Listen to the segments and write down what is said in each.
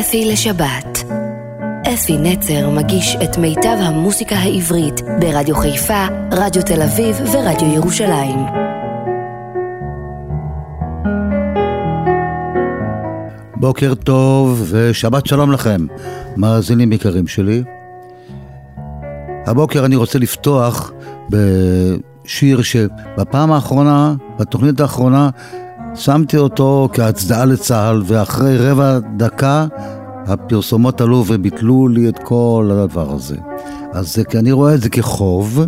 אפי לשבת. אפי נצר מגיש את מיטב המוסיקה העברית ברדיו חיפה, רדיו תל אביב ורדיו ירושלים. בוקר טוב ושבת שלום לכם, מאזינים יקרים שלי. הבוקר אני רוצה לפתוח בשיר שבפעם האחרונה, בתוכנית האחרונה, שמתי אותו כהצדעה לצה"ל, ואחרי רבע דקה הפרסומות עלו וביטלו לי את כל הדבר הזה. אז זה, אני רואה את זה כחוב,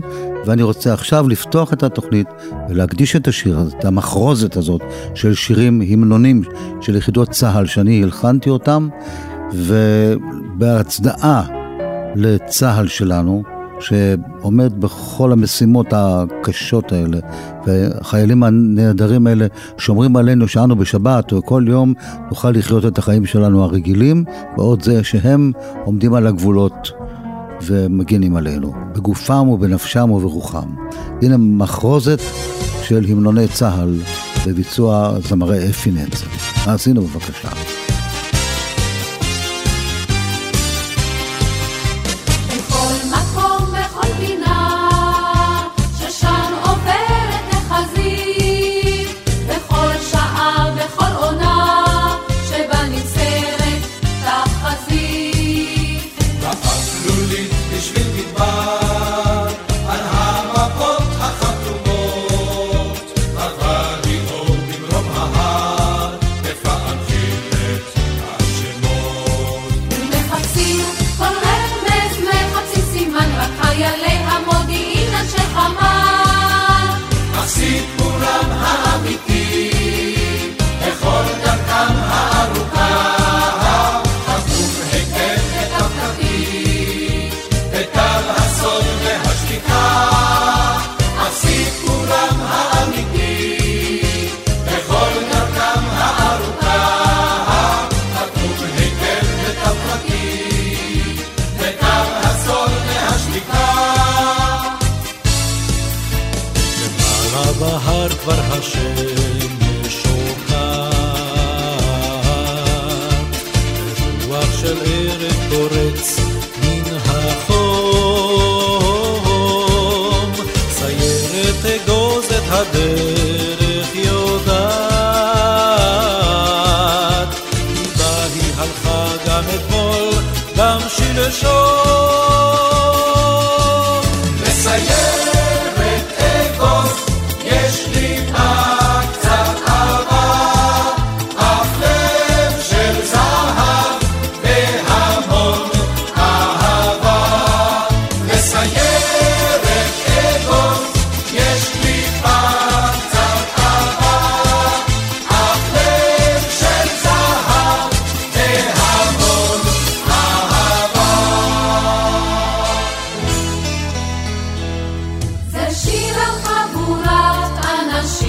ואני רוצה עכשיו לפתוח את התוכנית ולהקדיש את השיר הזה, את המחרוזת הזאת של שירים המנונים של יחידות צה"ל, שאני הלחנתי אותם, ובהצדעה לצה"ל שלנו, שעומד בכל המשימות הקשות האלה, והחיילים הנהדרים האלה שומרים עלינו שאנו בשבת וכל יום נוכל לחיות את החיים שלנו הרגילים, ועוד זה שהם עומדים על הגבולות ומגינים עלינו, בגופם ובנפשם וברוחם. הנה מחרוזת של המנוני צה"ל בביצוע זמרי אפי נצר. האזינו בבקשה.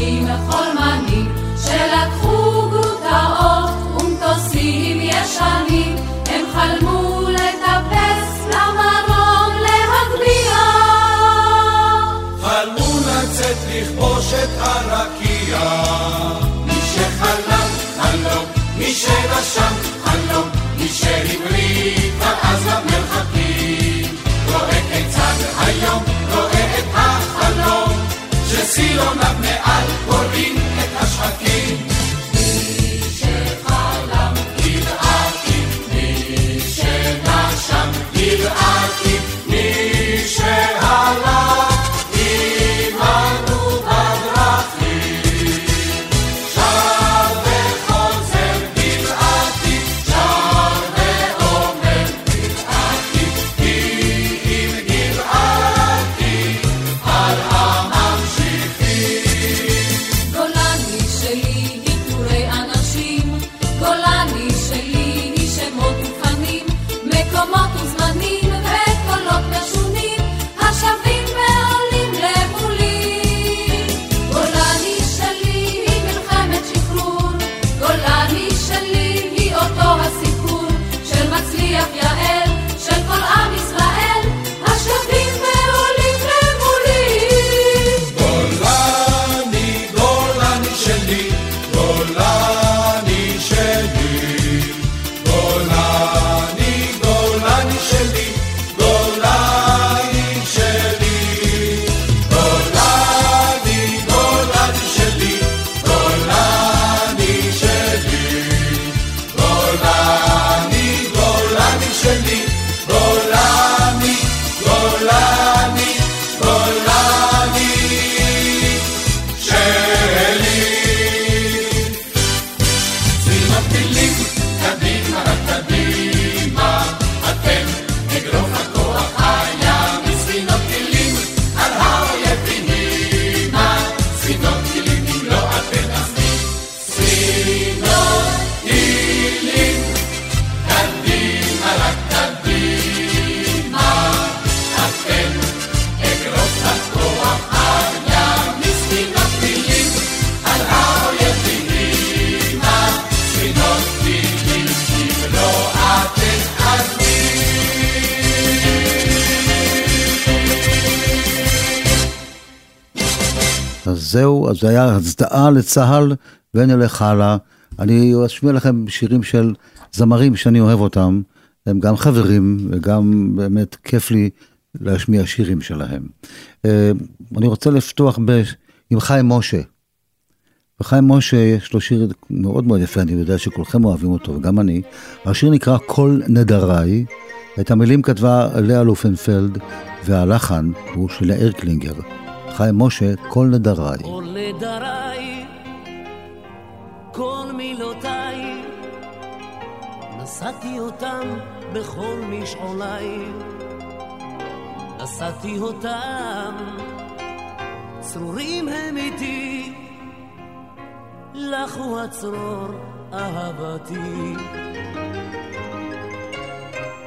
חולמים וחולמנים שלקחו גרוטאות ומטוסים ישנים. הם חלמו לטפס למרום להגביה. חלמו לצאת לכבוש את הרקיע. מי שחלם חלום מי שרשם בסילון לא מעל הורים. זה היה הצדעה לצה"ל, ונלך הלאה. אני אשמיע לכם שירים של זמרים שאני אוהב אותם, הם גם חברים, וגם באמת כיף לי להשמיע שירים שלהם. אה, אני רוצה לפתוח ב... עם חיים משה. וחיים משה יש לו שיר מאוד מאוד יפה, אני יודע שכולכם אוהבים אותו, וגם אני. השיר נקרא "כל נדריי". את המילים כתבה לאה לופנפלד, והלחן הוא של יאיר קלינגר. חיים משה, "כל נדריי". כל נדריי, כל מילותיי, נשאתי אותם בכל משעוליי. נשאתי אותם, צרורים הם איתי. לך הוא הצרור אהבתי.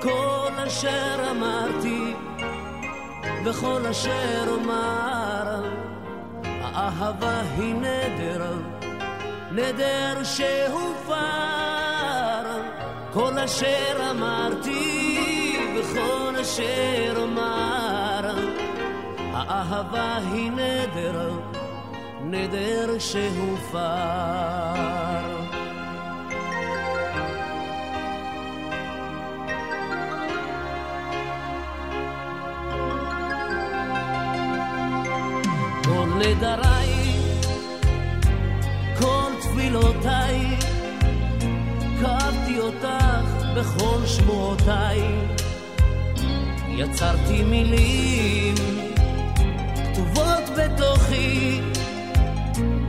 כל אשר אמרתי וכל אשר אומר, האהבה היא נדר, נדר שהופר. כל אשר אמרתי וכל אשר אומר, האהבה היא נדר, נדר שהופר. נדריי, כל תפילותיי, כאבתי אותך בכל שמועותיי, יצרתי מילים כתובות בתוכי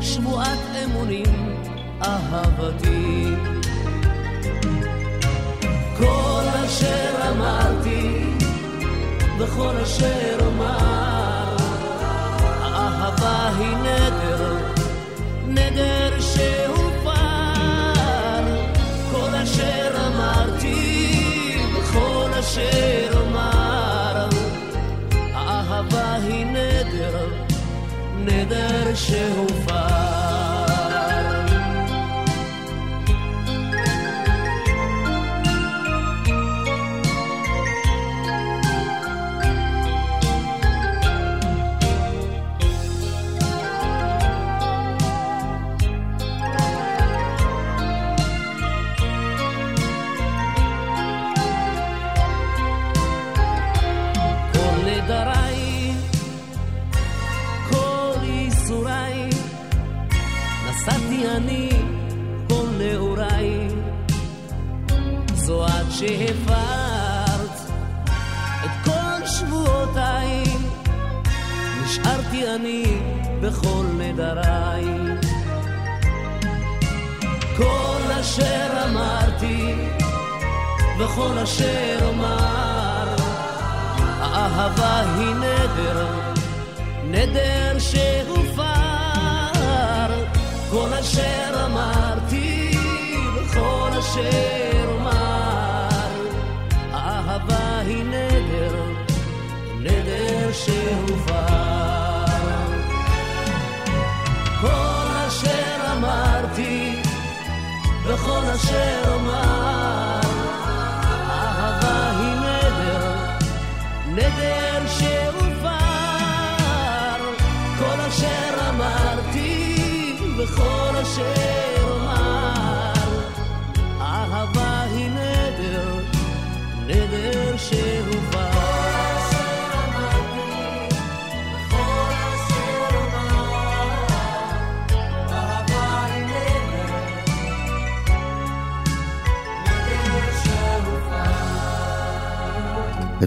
שבועת אמונים, אהבתי. כל אשר אמרתי וכל אשר אומר, האהבה היא נדר, נדר שהופר. כל אשר אמרתי וכל אשר אומר, האהבה היא נדר, נדר שהופר. את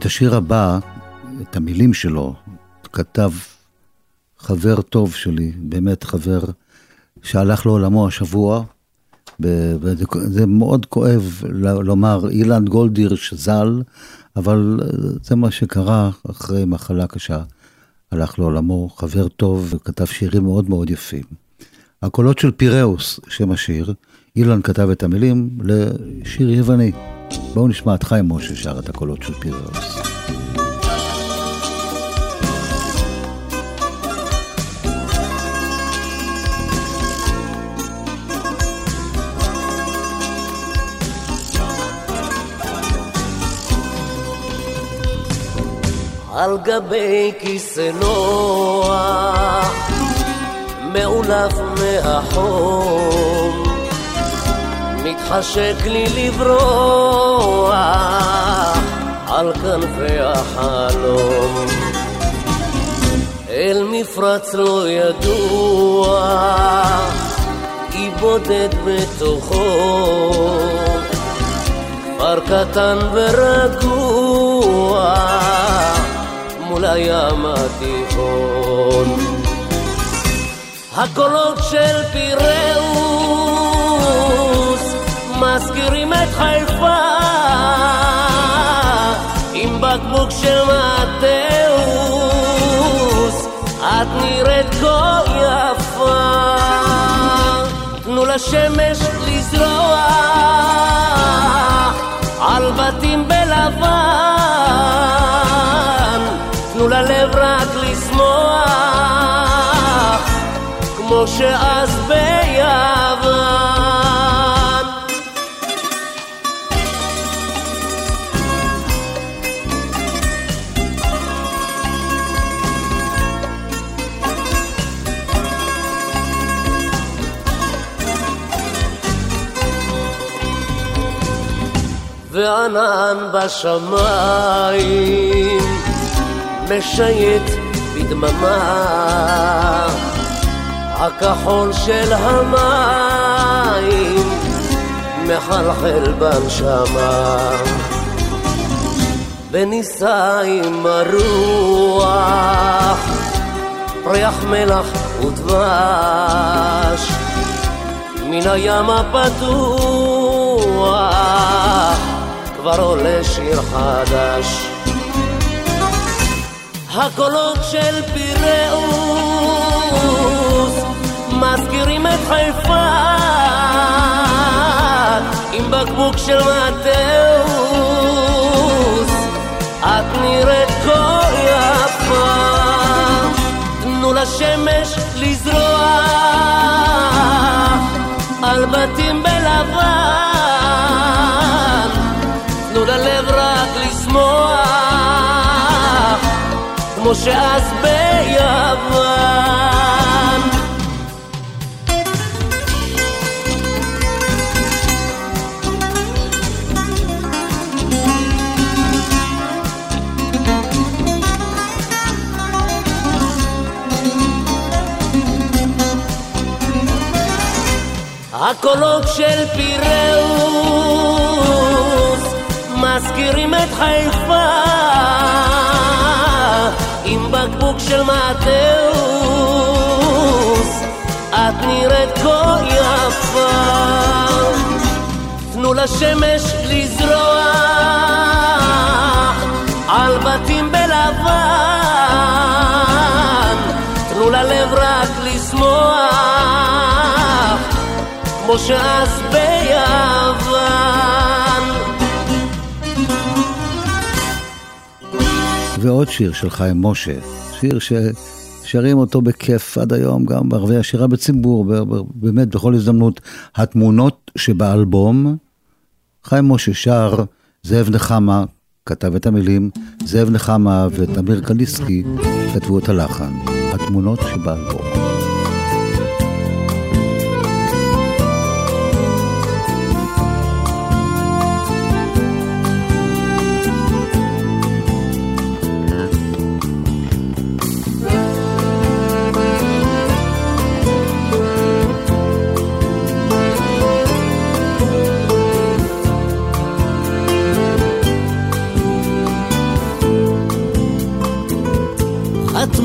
השיר הבא, את המילים שלו, כתב חבר טוב שלי, באמת חבר שהלך לעולמו השבוע. זה מאוד כואב לומר אילן גולדירש ז"ל, אבל זה מה שקרה אחרי מחלה קשה. הלך לעולמו, חבר טוב, וכתב שירים מאוד מאוד יפים. הקולות של פיראוס, שם השיר, אילן כתב את המילים לשיר יווני. בואו נשמע את חיים משה שר את הקולות של פיראוס. על גבי כיסא נוח, מעולף מהחום, מתחשק לי לברוח על כנפי החלום. אל מפרץ לא ידוע, אי בודד בתוכו, כפר קטן ורגוע מול הים התיכון. הקולות של פיראוס מזכירים את חיפה עם בקבוק של מטאוס את נראית כה יפה תנו לשמש כמו שאז ביוון. וענן בשמיים משייט בדממה הכחול של המים מחלחל בנשמה. ונישא עם הרוח ריח מלח ודבש. מן הים הפתוח כבר עולה שיר חדש. הקולות של פיראוס מזכירים את חיפה עם בקבוק של מטאוס. את נראית כה יפה. תנו לשמש לזרוע על בתים בלבן. תנו ללב רק לשמוח כמו שאז ביוון הקולות של פיראוס מזכירים את חיפה עם בקבוק של מטאוס את נראית כה יפה. תנו לשמש לזרוע על בתים בלבן. תנו ללב רק לשמוח כמו שאז ביוון ועוד שיר של חיים משה, שיר ששרים אותו בכיף עד היום, גם בערבי השירה בציבור, באמת בכל הזדמנות. התמונות שבאלבום, חיים משה שר, זאב נחמה כתב את המילים, זאב נחמה ותמיר קליסקי כתבו את הלחן. התמונות שבאלבום.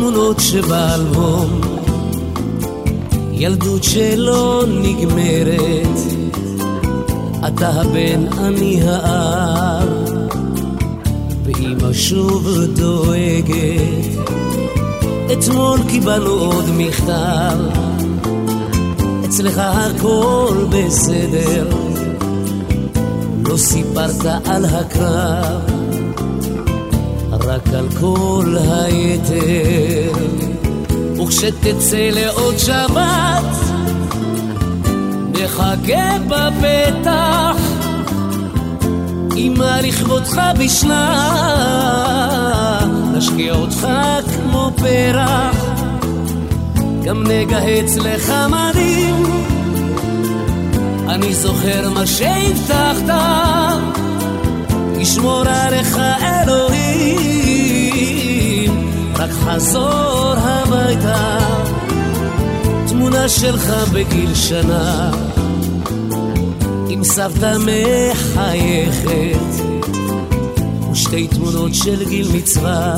התמונות שבאלבום, ילדות שלא נגמרת, אתה הבן, אני האב, ואמא שוב דואגת. אתמול קיבלנו עוד מכתב, אצלך הכל בסדר, לא סיפרת על הקרב. על כל היתר. וכשתצא לעוד שבת, נחכה בפתח, אמא לכבודך בשנה, נשקיע אותך כמו פרח, גם נגהץ לך מדים. אני זוכר מה שהבטחת, ישמור עליך אלוהים, רק חזור הביתה, תמונה שלך בגיל שנה, עם סבתא מחייכת, ושתי תמונות של גיל מצווה.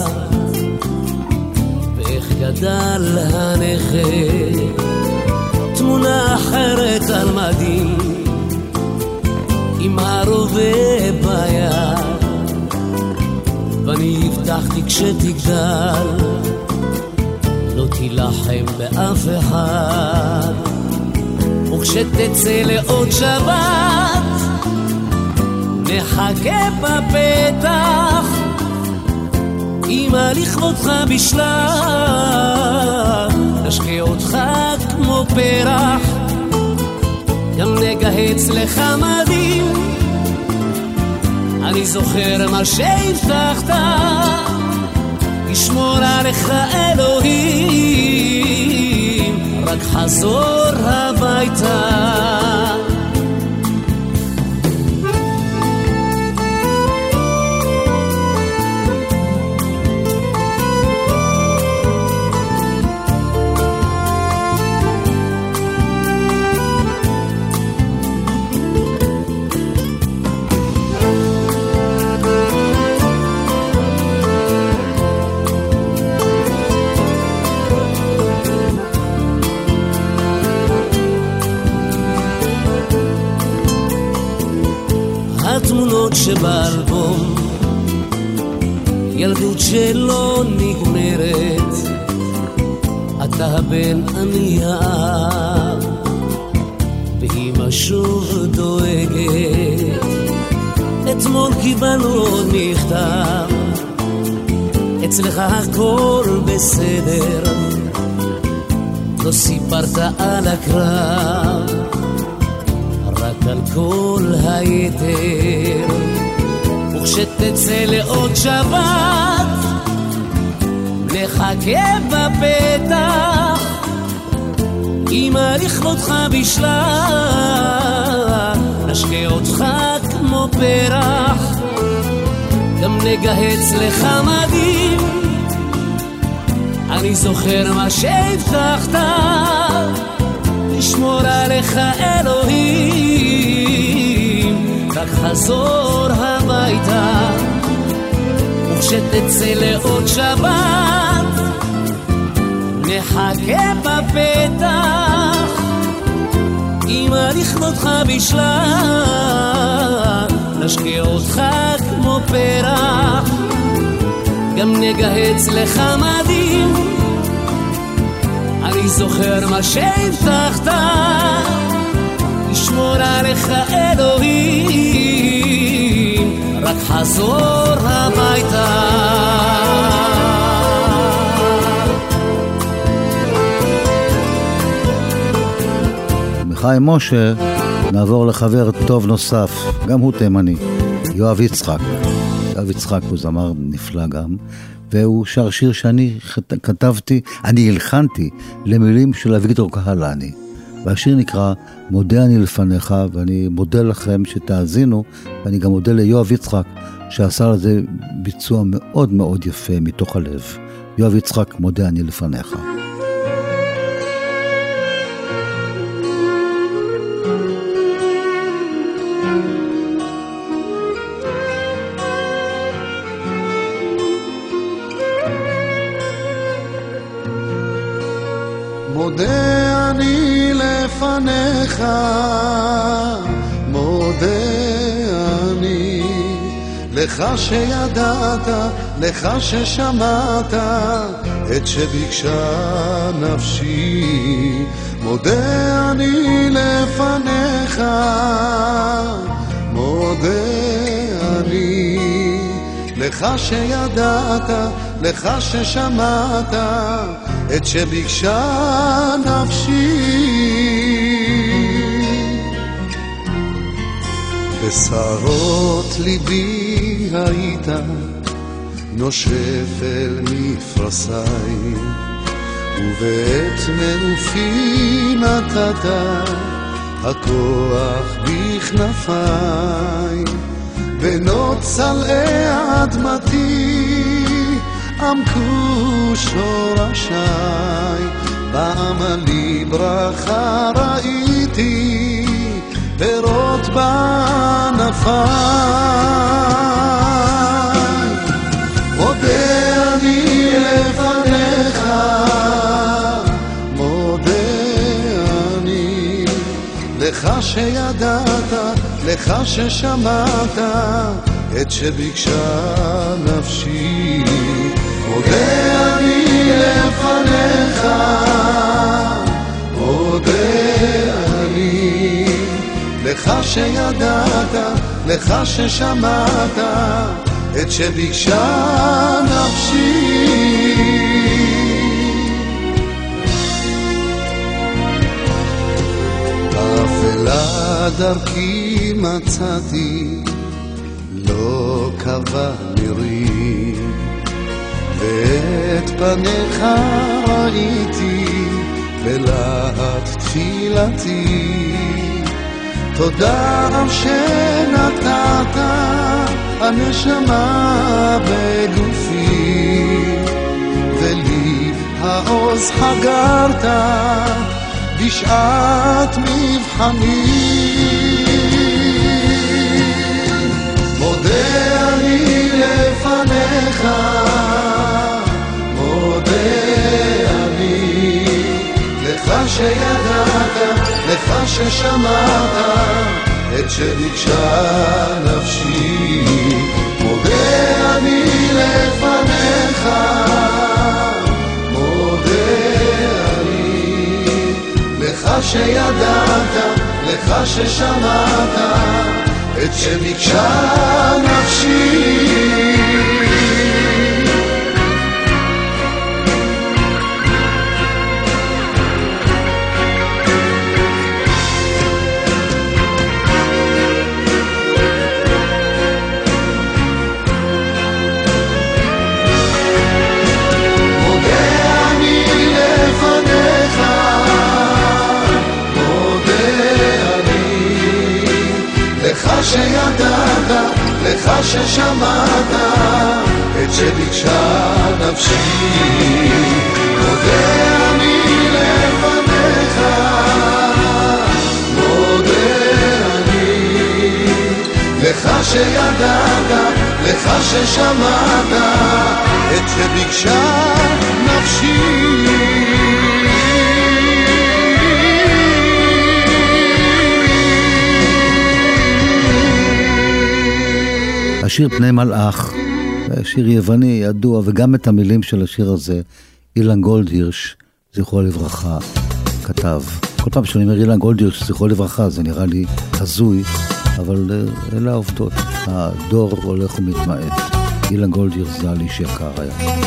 גדל הנכד, תמונה אחרת על מדים, עם הרובה ביד, ואני הבטחתי כשתגדל, לא תילחם באף אחד, וכשתצא לעוד שבת, נחכה בפתח אמא לכבודך בשלה, נשקה אותך כמו פרח, גם נגהץ לך מדים. אני זוכר מה שהבטחת, ישמור עליך אלוהים, רק חזור הביתה. שבאלבום ילדות שלא נגמרת אתה הבן אני האב. ואמא שוב דואגת. אתמול קיבלנו עוד מכתב. אצלך הכל בסדר. לא סיפרת על הקרב רק על כל היתר. וכשתצא לעוד שבת, נחכה בפתח, אמא לכבודך בשלה, נשקה אותך כמו פרח, גם נגהץ לך מדים. אני זוכר מה שהבטחת ישמור עליך אלוהים, רק חזור הביתה, וכשתצא לעוד שבת, נחכה בפתח, אמא לכבודך בשלה, נשקיע אותך כמו פרח, גם נגהץ לך מדים. אני זוכר מה שהבטחת, לשמור עליך אלוהים, רק חזור הביתה. מחיים משה נעבור לחבר טוב נוסף, גם הוא תימני, יואב יצחק. יואב יצחק הוא זמר נפלא גם, והוא שר שיר שאני כתבתי, אני הלחנתי למילים של אביגדור קהלני. והשיר נקרא מודה אני לפניך, ואני מודה לכם שתאזינו, ואני גם מודה ליואב יצחק, שעשה לזה ביצוע מאוד מאוד יפה מתוך הלב. יואב יצחק, מודה אני לפניך. לפניך מודה אני לך שידעת, לך ששמעת את שביקשה נפשי. מודה אני לפניך מודה אני לך שידעת, לך ששמעת את שביקשה נפשי בשרות ליבי היית נושף אל מפרסי ובעת מעופי נתת הכוח בכנפיי, בנות צלעי אדמתי עמקו שורשיי, בעמלי ברכה ראיתי, פירות בענפיי. מודה אני לפניך, מודה אני, לך שידעת, לך ששמעת, את שביקשה נפשי. מודה אני לפניך, שידעת, לך ששמעת, את שביקשה נפשי. אפלה דרכי מצאתי, לא קבע נירי, ואת פניך ראיתי בלהט תפילתי. תודה שנתת הנשמה בגופי, ולי העוז חגרת בשעת מבחני. מודה אני לפניך, שידעת, לך ששמעת, את שביקשה נפשי. מודה אני לפניך, מודה אני, לך שידעת, לך ששמעת, את שביקשה נפשי. לך ששמעת, את שביקשה נפשי. השיר פני מלאך, שיר יווני ידוע, וגם את המילים של השיר הזה, אילן גולדהירש, זכרו לברכה, כתב. כל פעם שאני אומר אילן גולדהירש, זכרו לברכה, זה נראה לי הזוי, אבל אה, אלה העובדות. הדור הולך ומתמעט. אילן גולדהירש ז"ל איש יקר היה.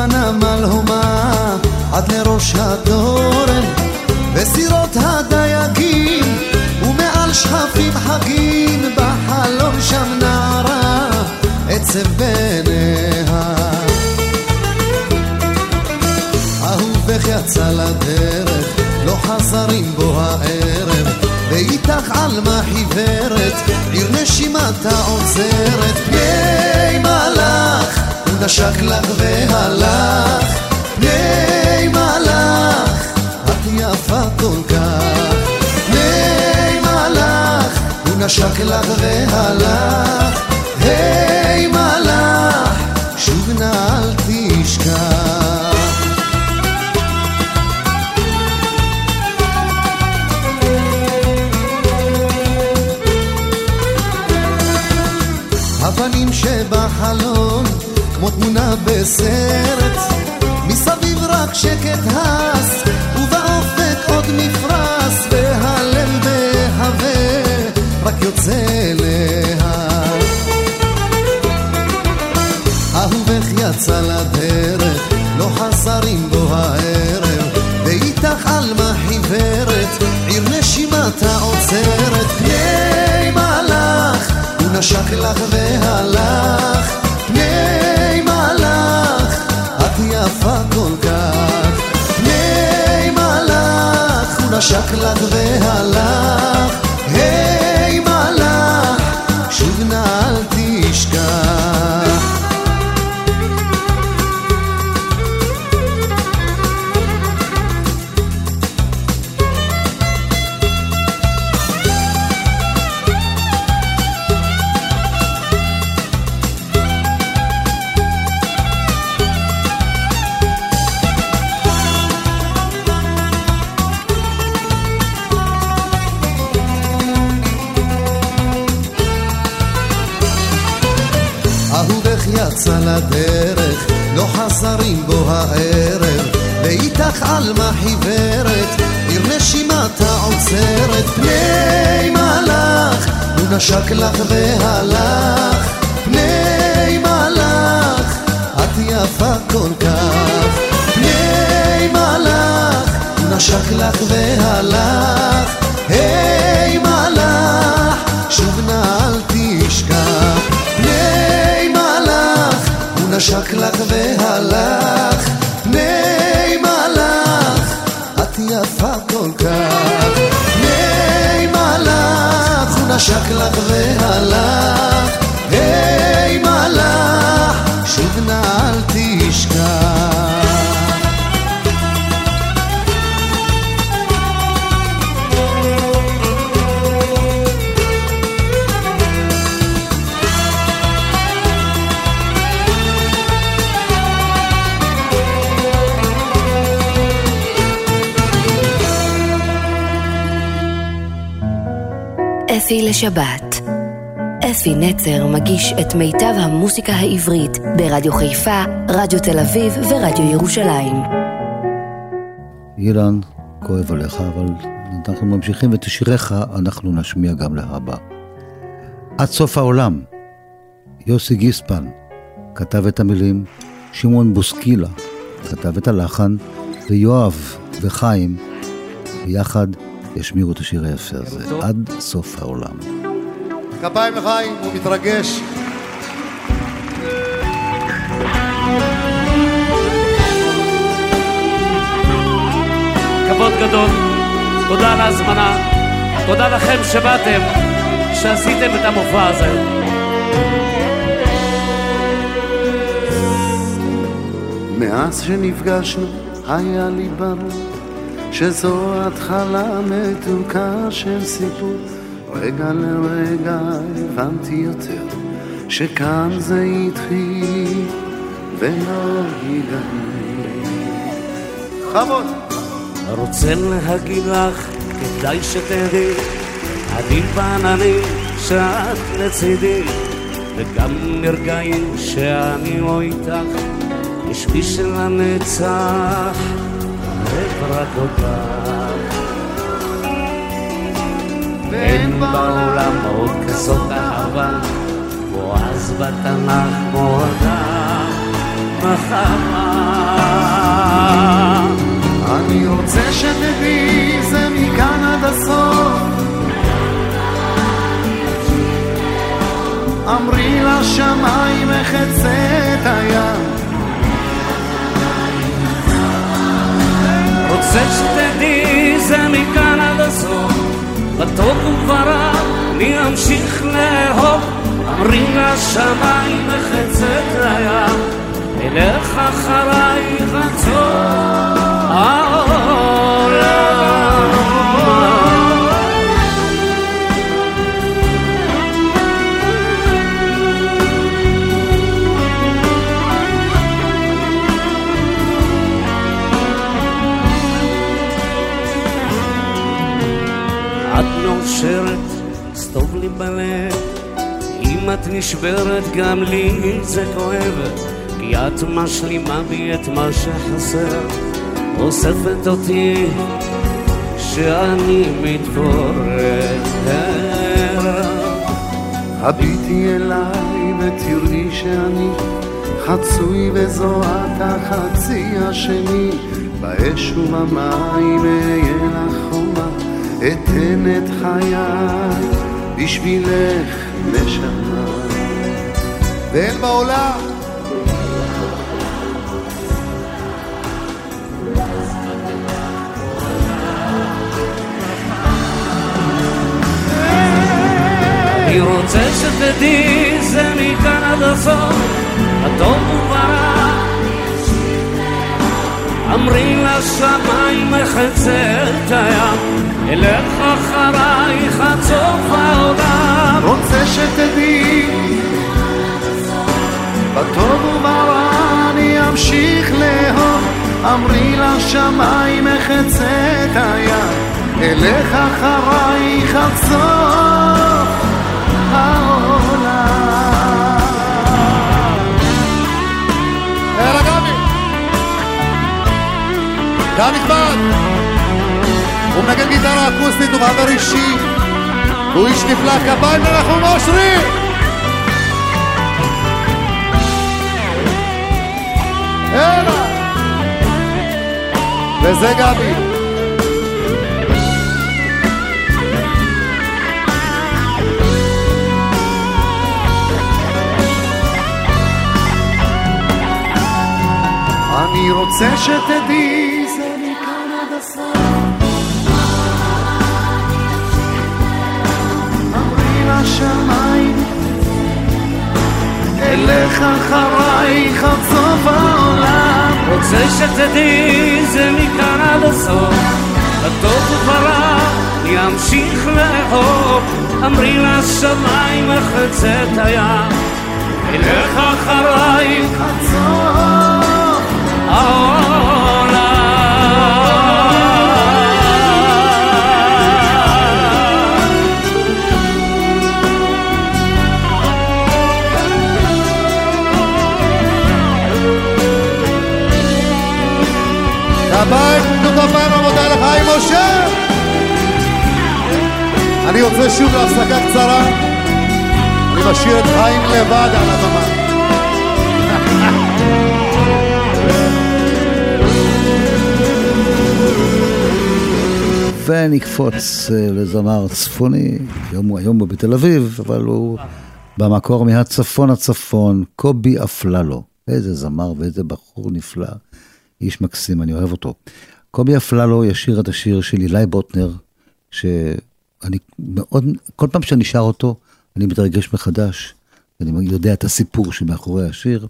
בנמל הומה עד לראש התורן וסירות הדייגים ומעל שכפים חגים בחלום שם עצב בעיניה. אהובך יצא לדרך לא חזר עם בוא הערב. ואיתך עלמה חיוורת עיר נשימתה עוזרת פני מלאך הוא נשק לך והלך. פני מלאך את יפה כל כך. פני מלאך הוא נשק לך והלך. היי תמונה בסרט. מסביב רק שקט הס ובאופק עוד מפרש והלב בהווה רק יוצא אליה אהובך יצא לדרך לא חסר עם בו הערב ואיתך עלמה עיר נשימתה עוצרת פני מלאך, הוא נשק לך והלך, נשק לך והלך, יצא לדרך, לא חזרים בו הערב, ואיתך עלמה חיוורת, עיר נשימתה עוצרת, פני מלאך, הוא נשק לך והלך, פני מלאך, את יפה כל כך, פני מלאך, הוא נשק לך והלך, היי מלאך, נשק לך והלך, פני מלאך, את יפה כל כך, פני מלאך, הוא נשק לך והלך, אפי לשבת. אפי נצר מגיש את מיטב המוסיקה העברית ברדיו חיפה, רדיו תל אביב ורדיו ירושלים. אילן, כואב עליך, אבל אנחנו ממשיכים ואת שיריך אנחנו נשמיע גם להבא. עד סוף העולם, יוסי גיספן כתב את המילים, שמעון בוסקילה כתב את הלחן, ויואב וחיים ביחד ישמיעו את השיר היפה הזה, עד סוף העולם. כפיים לחיים, הוא מתרגש. כבוד גדול, תודה על ההזמנה, תודה לכם שבאתם, שעשיתם את המופע הזה. מאז שנפגשנו היה לי ברור שזו התחלה מתוקה של סיפור. רגע לרגע הבנתי יותר שכאן זה התחיל ולא ייגמר. חמוד. רוצה להגיד לך, כדאי שתדעי, אני בעננים שאת לצידי, וגם ברגעים שאני או איתך, יש בי של אוהב רק אותך. אין בעולם עוד כזאת אהבה, כמו אז בתנ"ך, כמו אדם, מחמה. אני רוצה שתדעי זה מכאן עד הסוף אמרי לשמיים אחצה את הים רוצה שתדעי זה מכאן עד הסוף, בטוב וברע אני אמשיך לאהוב, אמרים לשמיים וחצת הים, אלך אחריי רצון בלב. אם את נשברת, גם לי זה כואב. כי את משלימה בי את מה שחסר. אוספת אותי שאני מתפורר. הביטי אליי ותראי שאני חצוי וזוהת החצי השני באש ובמים אהיה לך חומה אתן את חיי בשבילך נשמה. ואין בעולם. אני רוצה שתדעי זה מכאן עד הסוף, הטוב וברע. אמרי לשמיים מחצת הים, אלך אחרייך עד סוף העולם. רוצה שתדעי, בטוב וברע אני אמשיך לאהוב, אמרי לשמיים מחצת הים, אלך אחרייך עד סוף גם נכבד! הוא מנגן גיטרה אקוסטית, הוא חבר אישי, הוא איש נפלא, כפיים לנחום אושרי! הנה! וזה גבי. אני רוצה שתדעי אמרי לשמיים אלך אחרייך עד סוף העולם. רוצה שתדעי זה מכאן עד הסוף. הטוב אני אמשיך לאהוב. אמרי לשמיים מחצת הים. אלך אחרייך עד סוף הבית, אני רוצה שוב להפסקה קצרה. אני משאיר את חיים לבד על הבמה. ונקפוץ אה, לזמר צפוני, היום הוא היום בתל אביב, אבל הוא במקור מהצפון הצפון, קובי אפללו. איזה זמר ואיזה בחור נפלא, איש מקסים, אני אוהב אותו. קובי אפללו ישיר את השיר של אילי בוטנר, שאני מאוד, כל פעם שאני שר אותו, אני מתרגש מחדש. אני יודע את הסיפור שמאחורי השיר.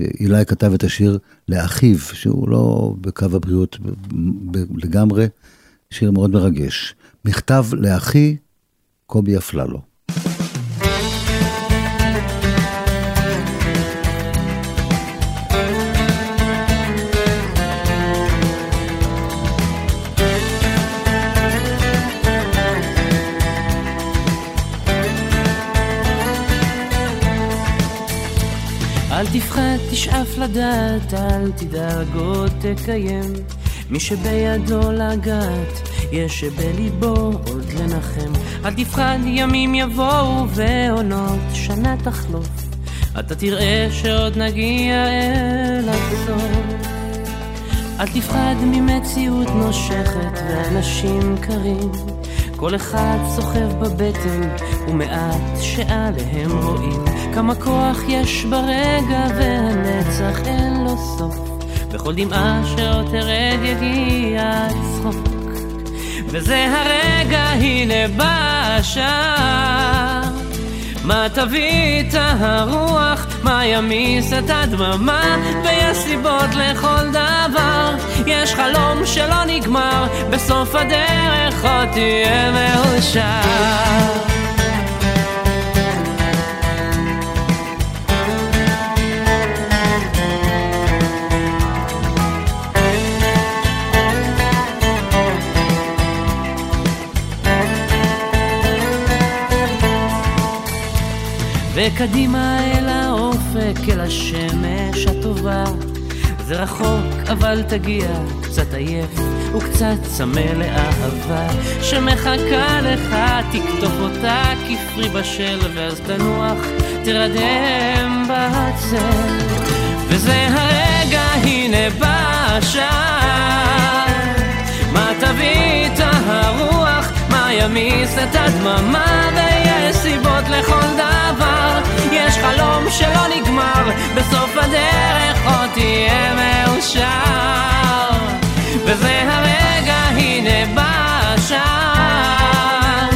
אילי כתב את השיר לאחיו, שהוא לא בקו הבריאות לגמרי, שיר מאוד מרגש. מכתב לאחי קובי אפללו. תפחד, תשאף לדעת, אל תדאג עוד תקיים. מי שבידו לגעת, יש שבליבו עוד לנחם. אל תפחד, ימים יבואו ועונות שנה תחלוף. אתה תראה שעוד נגיע אל הסוף. אל תפחד ממציאות נושכת ואנשים קרים. כל אחד סוחב בבטן ומעט שעליהם רואים. כמה כוח יש ברגע והנצח אין לו סוף. בכל דמעה שעוד תרד יגיע צחוק וזה הרגע הנה בא השער מה תביא את הרוח, מה ימיס את הדממה? ויש סיבות לכל דבר. יש חלום שלא נגמר בסוף הדרך עוד תהיה מאושר וקדימה אל האופק, אל השמש הטובה. זה רחוק, אבל תגיע, קצת עייף וקצת צמא לאהבה שמחכה לך, תקטוף אותה כפרי בשל, ואז תנוח, תרדם בצל. וזה הרגע, הנה בא השער, מה תביא את הרוח? מה ימיס את הדממה ויש סיבות לכל דבר יש חלום שלא נגמר בסוף הדרך עוד תהיה מאושר. וזה הרגע הנה בא השער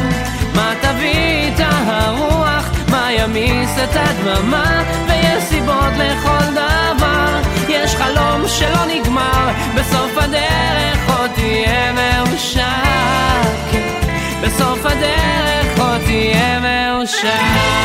מה תביא את הרוח מה ימיס את הדממה ויש סיבות לכל דבר. יש חלום שלא נגמר בסוף הדרך עוד תהיה מאושר בסוף הדרך עוד תהיה מאושר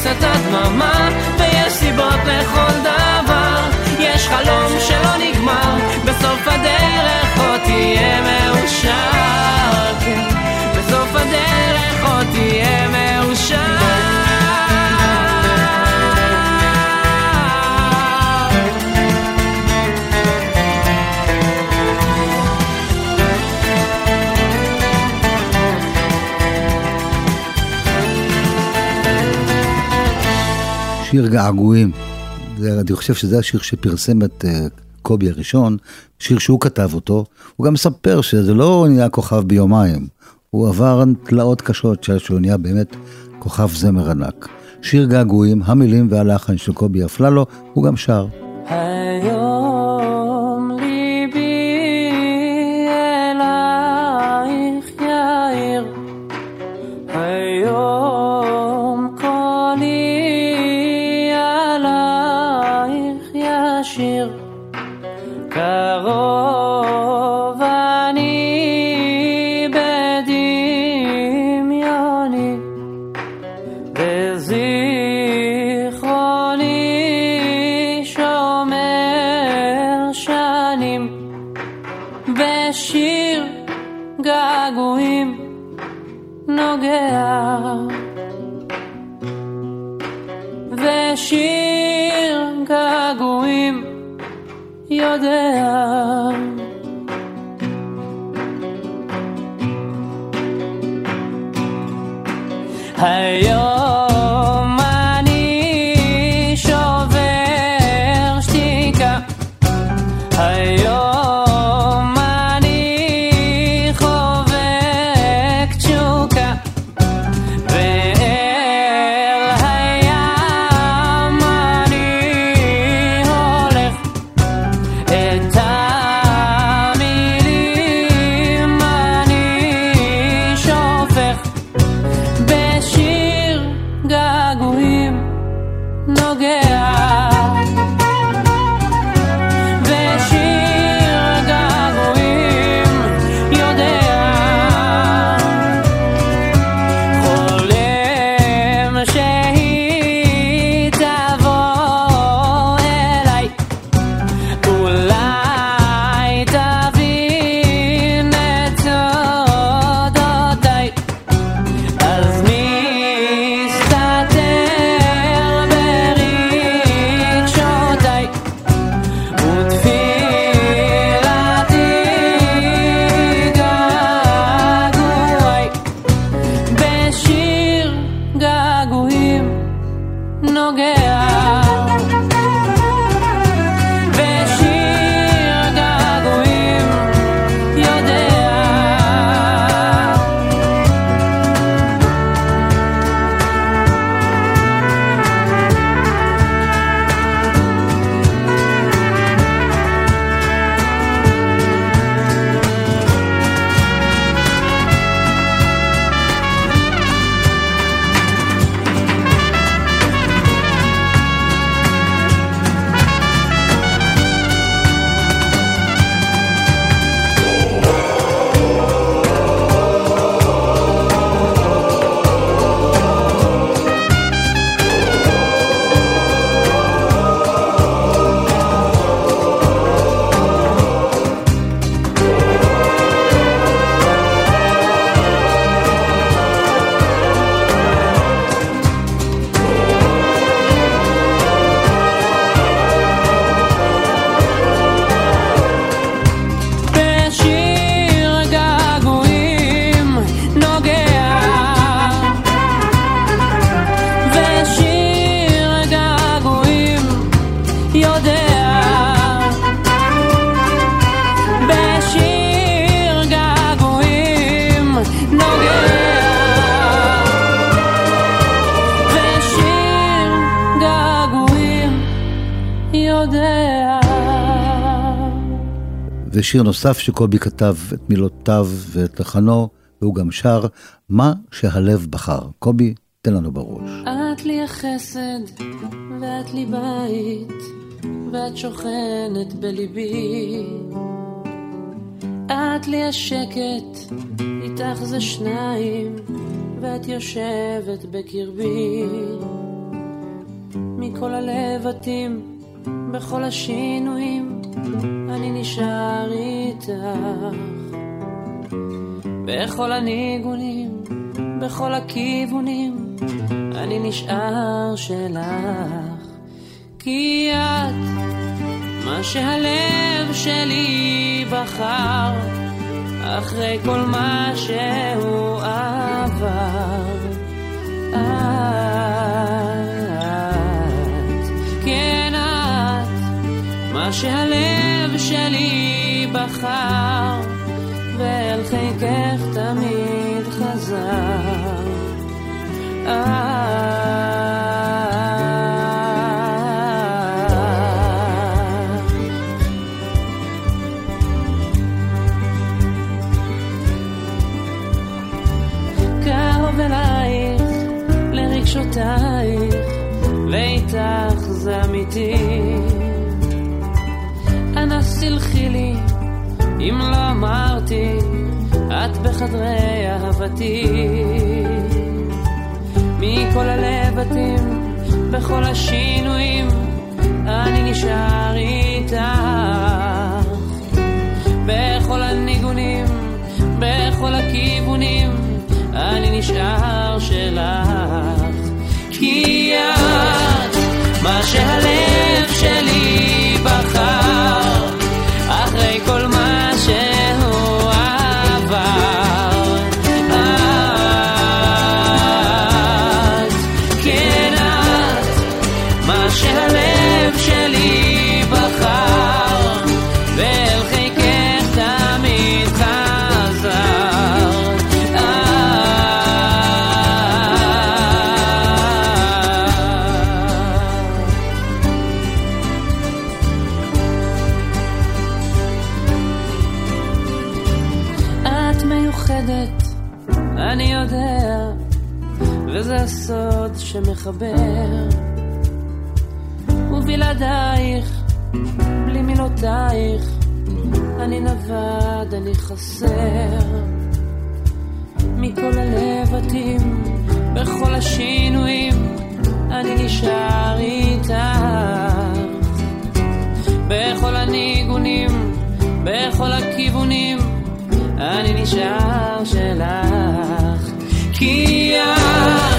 ימיס את הדממה ויש סיבות לכל דבר. יש חלום שלא נגמר בסוף הדרך עוד תהיה מאושר. כן, בסוף הדרך עוד תהיה מאושר שיר געגועים. זה, אני חושב שזה השיר שפרסם את uh, קובי הראשון, שיר שהוא כתב אותו. הוא גם מספר שזה לא נהיה כוכב ביומיים, הוא עבר תלאות קשות שהוא נהיה באמת כוכב זמר ענק. שיר געגועים, המילים והלחן של קובי אפללו, הוא גם שר. היום בשיר געגועים נוגע, ושיר געגועים יודע. היום שיר נוסף שקובי כתב את מילותיו ואת לחנו, והוא גם שר מה שהלב בחר. קובי, תן לנו בראש. את לי החסד, ואת לי בית, ואת שוכנת בליבי. את לי השקט, איתך זה שניים, ואת יושבת בקרבי. מכל הלבטים, בכל השינויים, נשאר איתך. בכל הניגונים, בכל הכיוונים, אני נשאר שלך. כי את מה שהלב שלי בחר, אחרי כל מה שהוא עבר. את, כן את, מה שהלב שלי בחר, ואל חיקך תמיד חזר. אם לא אמרתי, את בחדרי אהבתי. מכל הלבטים, בכל השינויים, אני נשאר איתך. בכל הניגונים, בכל הכיוונים, אני נשאר שלך. כי את, מה שהלב שמחבר. ובלעדייך, בלי מילותייך, אני נווד, אני חסר. מכל הלבטים, בכל השינויים, אני נשאר איתך. בכל הניגונים, בכל הכיוונים, אני נשאר שלך. כי את,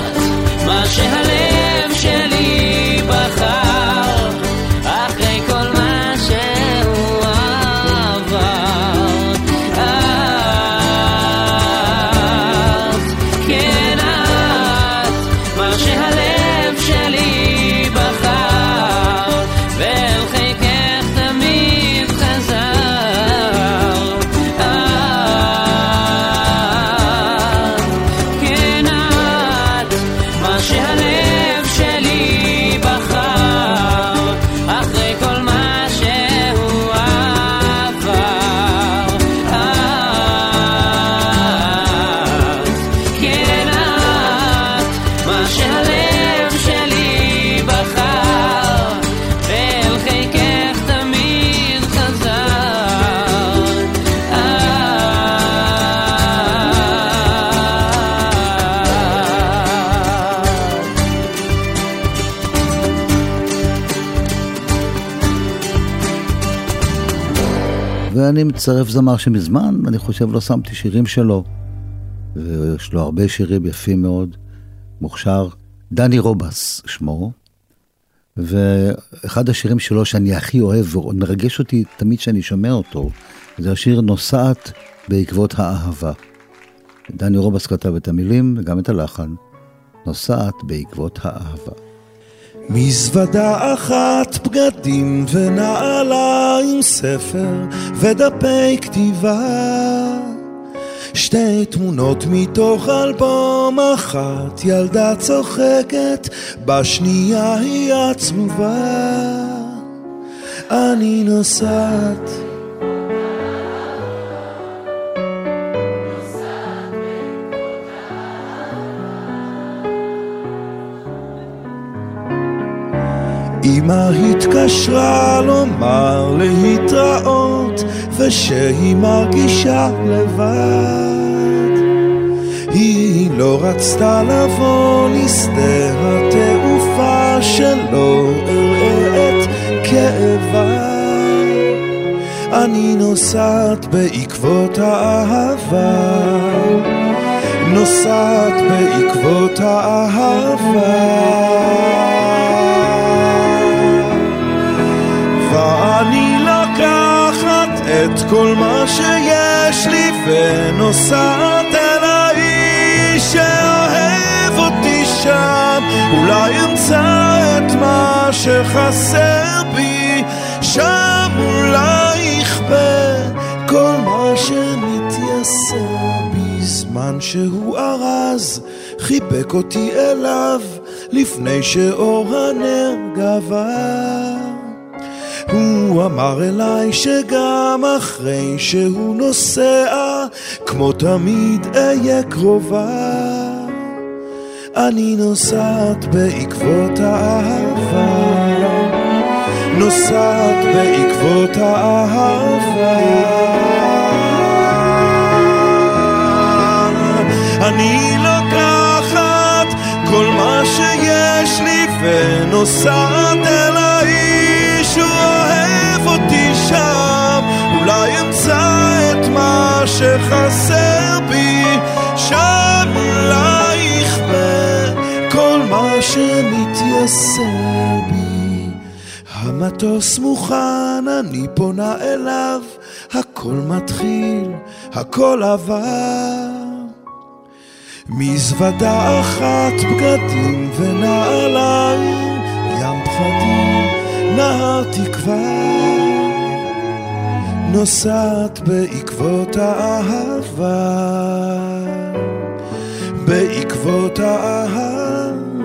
מה שהלב שלי בחר, ואני מצרף זמר שמזמן, אני חושב, לא שמתי שירים שלו. ויש לו הרבה שירים יפים מאוד, מוכשר. דני רובס שמו, ואחד השירים שלו שאני הכי אוהב ומרגש אותי תמיד שאני שומע אותו, זה השיר נוסעת בעקבות האהבה. דני רובס כתב את המילים וגם את הלחן, נוסעת בעקבות האהבה. מזוודה אחת, בגדים ונעליים, ספר ודפי כתיבה. שתי תמונות מתוך אלבום אחת, ילדה צוחקת, בשנייה היא עצובה. אני נוסעת אמא התקשרה לומר להתראות ושהיא מרגישה לבד. היא לא רצתה לבוא לשדה התעופה שלא אראה את כאבה. אני נוסעת בעקבות האהבה. נוסעת בעקבות האהבה את כל מה שיש לי ונוסעת אל האיש שאוהב אותי שם. אולי אמצא את מה שחסר בי שם אולי יכפה כל מה שמתייסר. בזמן שהוא ארז חיבק אותי אליו לפני שאור הנר גבר הוא אמר אליי שגם אחרי שהוא נוסע, כמו תמיד אהיה קרובה. אני נוסעת בעקבות האהבה, נוסעת בעקבות האהבה. אני לוקחת כל מה שיש לי ונוסעת אל שחסר בי שם אולי יכבה כל מה שמתייסר בי המטוס מוכן, אני פונה אליו, הכל מתחיל, הכל עבר. מזוודה אחת, בגדים ונעליים, ים פחדים, נהר תקווה. נוסעת בעקבות האהבה, בעקבות האהבה.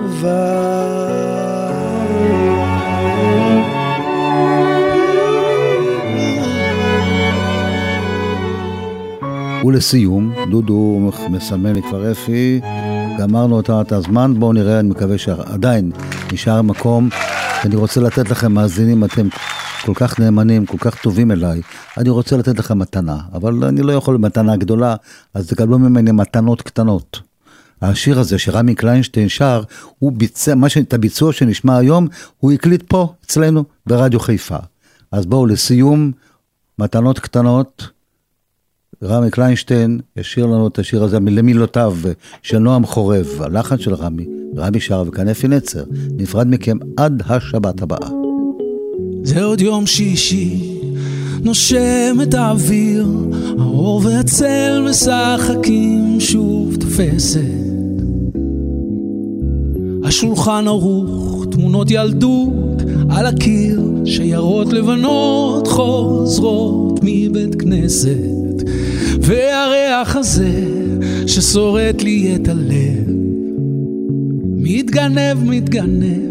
ולסיום, דודו מסמן לי כבר אפי, גמרנו אותה את הזמן, בואו נראה, אני מקווה שעדיין נשאר מקום. אני רוצה לתת לכם מאזינים, אתם כל כך נאמנים, כל כך טובים אליי, אני רוצה לתת לכם מתנה, אבל אני לא יכול מתנה גדולה, אז תקבלו ממני מתנות קטנות. השיר הזה שרמי קליינשטיין שר, הוא ביצע, מה ש... את הביצוע שנשמע היום, הוא הקליט פה, אצלנו, ברדיו חיפה. אז בואו לסיום, מתנות קטנות, רמי קליינשטיין ישיר לנו את השיר הזה למילותיו של נועם חורב, הלחן של רמי, רמי שר וכאן אפי נצר, נפרד מכם עד השבת הבאה. זה עוד יום שישי, נושם את האוויר, האור והצל משחקים שוב תופסת. השולחן ערוך, תמונות ילדות על הקיר, שיירות לבנות חוזרות מבית כנסת. והריח הזה ששורט לי את הלב, מתגנב, מתגנב,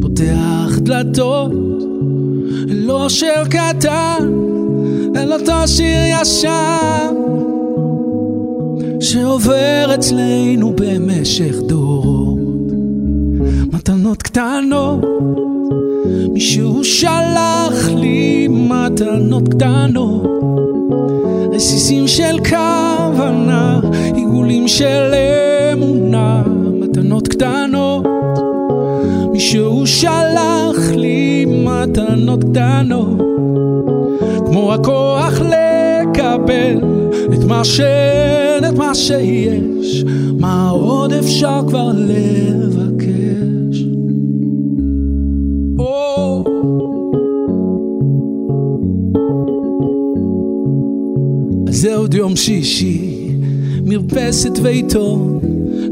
פותח דלתות, לא שיר קטן, אל אותו שיר ישן, שעובר אצלנו במשך דורות. מתנות קטנות, מישהו שלח לי מתנות קטנות. רסיסים של כוונה, עיגולים של אמונה, מתנות קטנות. מישהו שלח לי מתנות קטנות, כמו הכוח לקבל את מה שאין, את מה שיש, מה עוד אפשר כבר לבקש. Oh. זה עוד יום שישי, מרפסת ועיתון,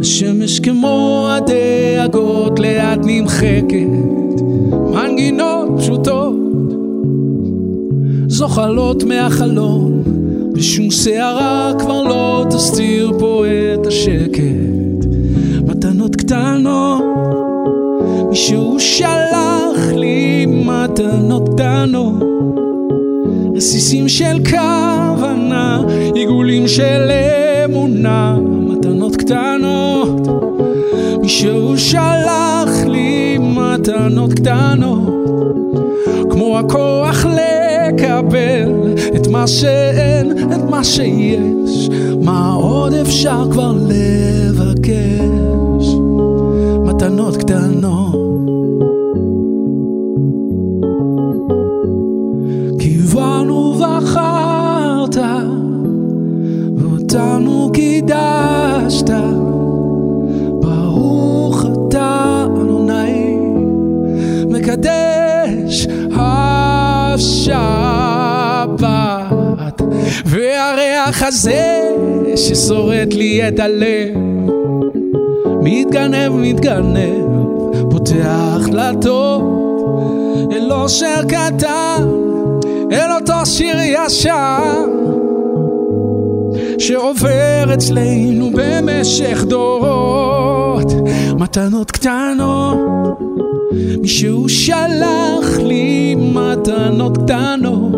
השמש כמו הדאגות לאט נמחקת, מנגינות פשוטות, זוחלות מהחלון, ושום שערה כבר לא תסתיר פה את השקט. מתנות קטנות, מישהו שלח לי מתנות קטנות. רסיסים של כוונה, עיגולים של אמונה, מתנות קטנות. מישהו שלח לי מתנות קטנות, כמו הכוח לקבל את מה שאין, את מה שיש, מה עוד אפשר כבר לבקש? מתנות קטנות. השבת. והריח הזה ששורט לי את הלב, מתגנב, מתגנב, פותח דלתות אל אושר קטן, אל אותו שיר ישר. שעובר אצלנו במשך דורות מתנות קטנות מישהו שלח לי מתנות קטנות.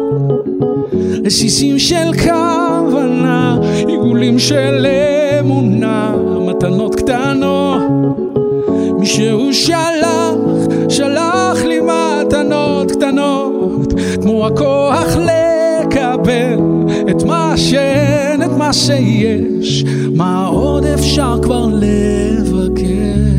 רסיסים של כוונה עיגולים של אמונה מתנות קטנות. מישהו שלח, שלח לי מתנות קטנות כמו הכוח לקבל את מה שאין, את מה שיש. מה עוד אפשר כבר לבקש